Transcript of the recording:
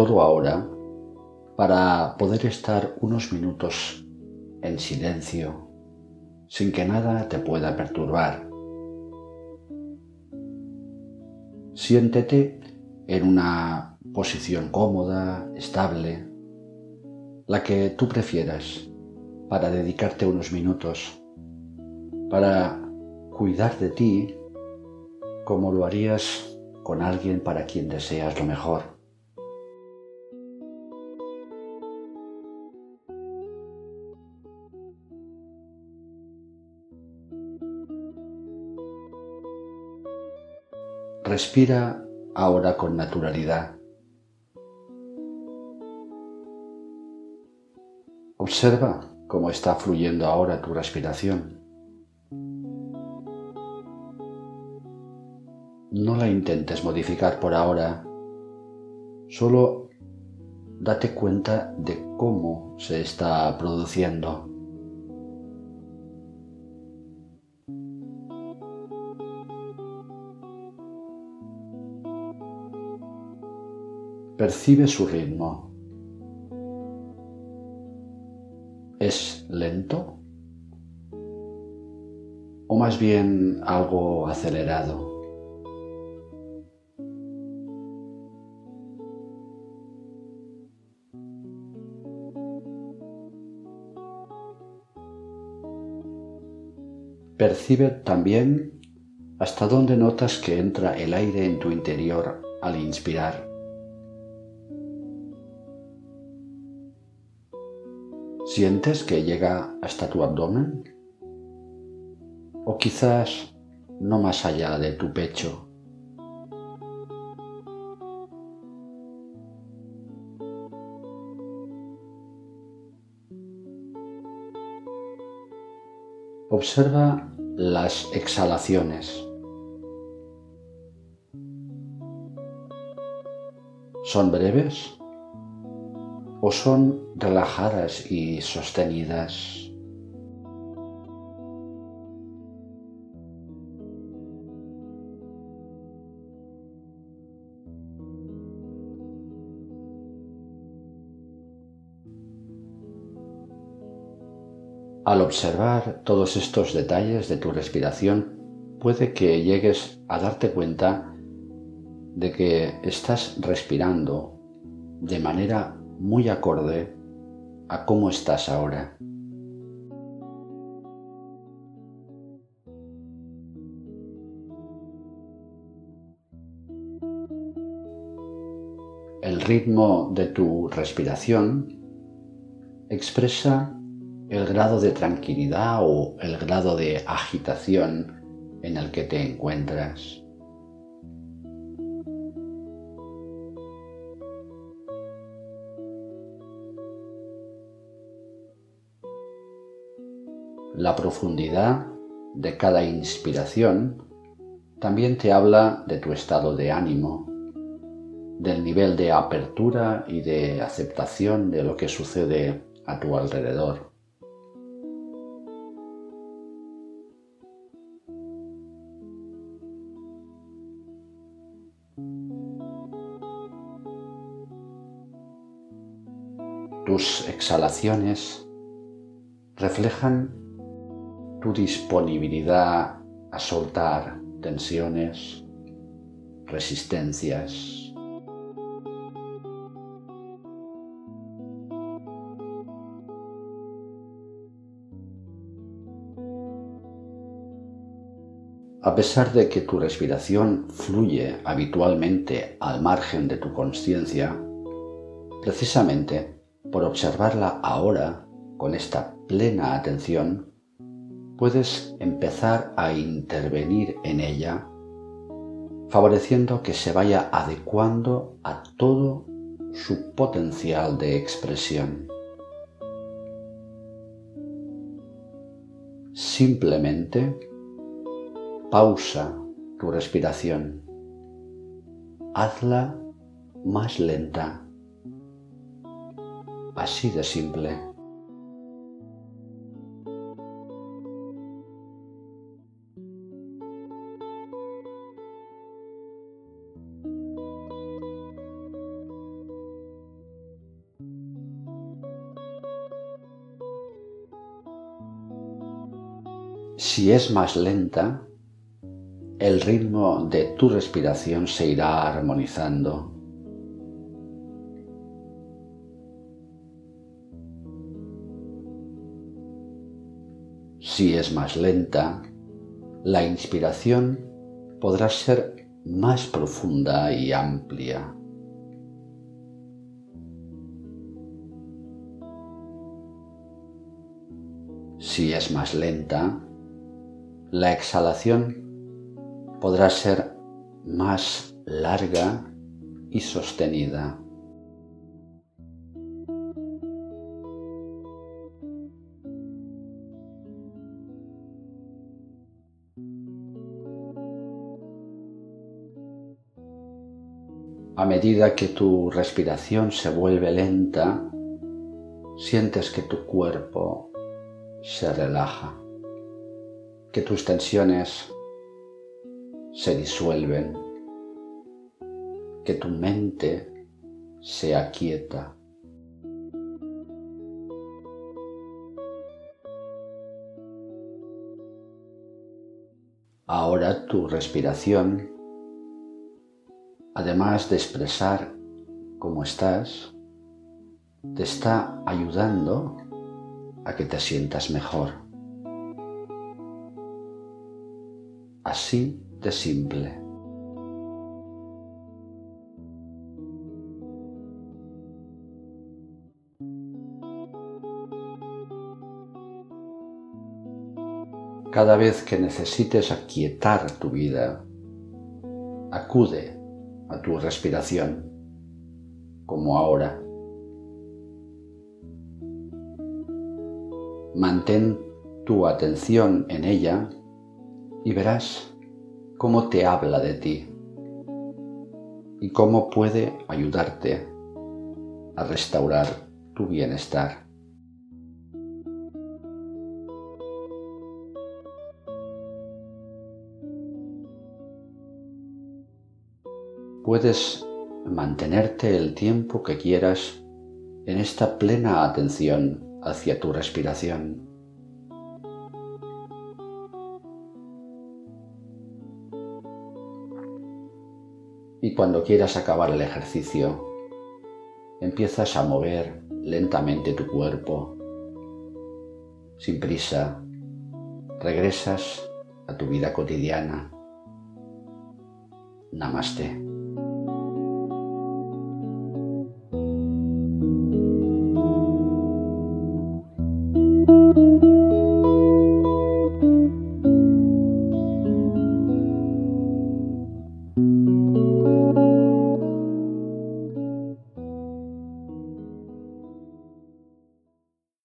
todo ahora para poder estar unos minutos en silencio, sin que nada te pueda perturbar. Siéntete en una posición cómoda, estable, la que tú prefieras, para dedicarte unos minutos, para cuidar de ti como lo harías con alguien para quien deseas lo mejor. Respira ahora con naturalidad. Observa cómo está fluyendo ahora tu respiración. No la intentes modificar por ahora, solo date cuenta de cómo se está produciendo. Percibe su ritmo. ¿Es lento? ¿O más bien algo acelerado? Percibe también hasta dónde notas que entra el aire en tu interior al inspirar. ¿Sientes que llega hasta tu abdomen? ¿O quizás no más allá de tu pecho? Observa las exhalaciones. ¿Son breves? O son relajadas y sostenidas. Al observar todos estos detalles de tu respiración, puede que llegues a darte cuenta de que estás respirando de manera muy acorde a cómo estás ahora. El ritmo de tu respiración expresa el grado de tranquilidad o el grado de agitación en el que te encuentras. La profundidad de cada inspiración también te habla de tu estado de ánimo, del nivel de apertura y de aceptación de lo que sucede a tu alrededor. Tus exhalaciones reflejan tu disponibilidad a soltar tensiones, resistencias. A pesar de que tu respiración fluye habitualmente al margen de tu conciencia, precisamente por observarla ahora con esta plena atención, puedes empezar a intervenir en ella, favoreciendo que se vaya adecuando a todo su potencial de expresión. Simplemente pausa tu respiración. Hazla más lenta así de simple. Si es más lenta, el ritmo de tu respiración se irá armonizando. Si es más lenta, la inspiración podrá ser más profunda y amplia. Si es más lenta, la exhalación podrá ser más larga y sostenida. A medida que tu respiración se vuelve lenta, sientes que tu cuerpo se relaja que tus tensiones se disuelven, que tu mente se aquieta. Ahora tu respiración, además de expresar cómo estás, te está ayudando a que te sientas mejor. Así de simple. Cada vez que necesites aquietar tu vida, acude a tu respiración, como ahora. Mantén tu atención en ella y verás cómo te habla de ti y cómo puede ayudarte a restaurar tu bienestar. Puedes mantenerte el tiempo que quieras en esta plena atención hacia tu respiración. Y cuando quieras acabar el ejercicio, empiezas a mover lentamente tu cuerpo. Sin prisa, regresas a tu vida cotidiana. Namaste.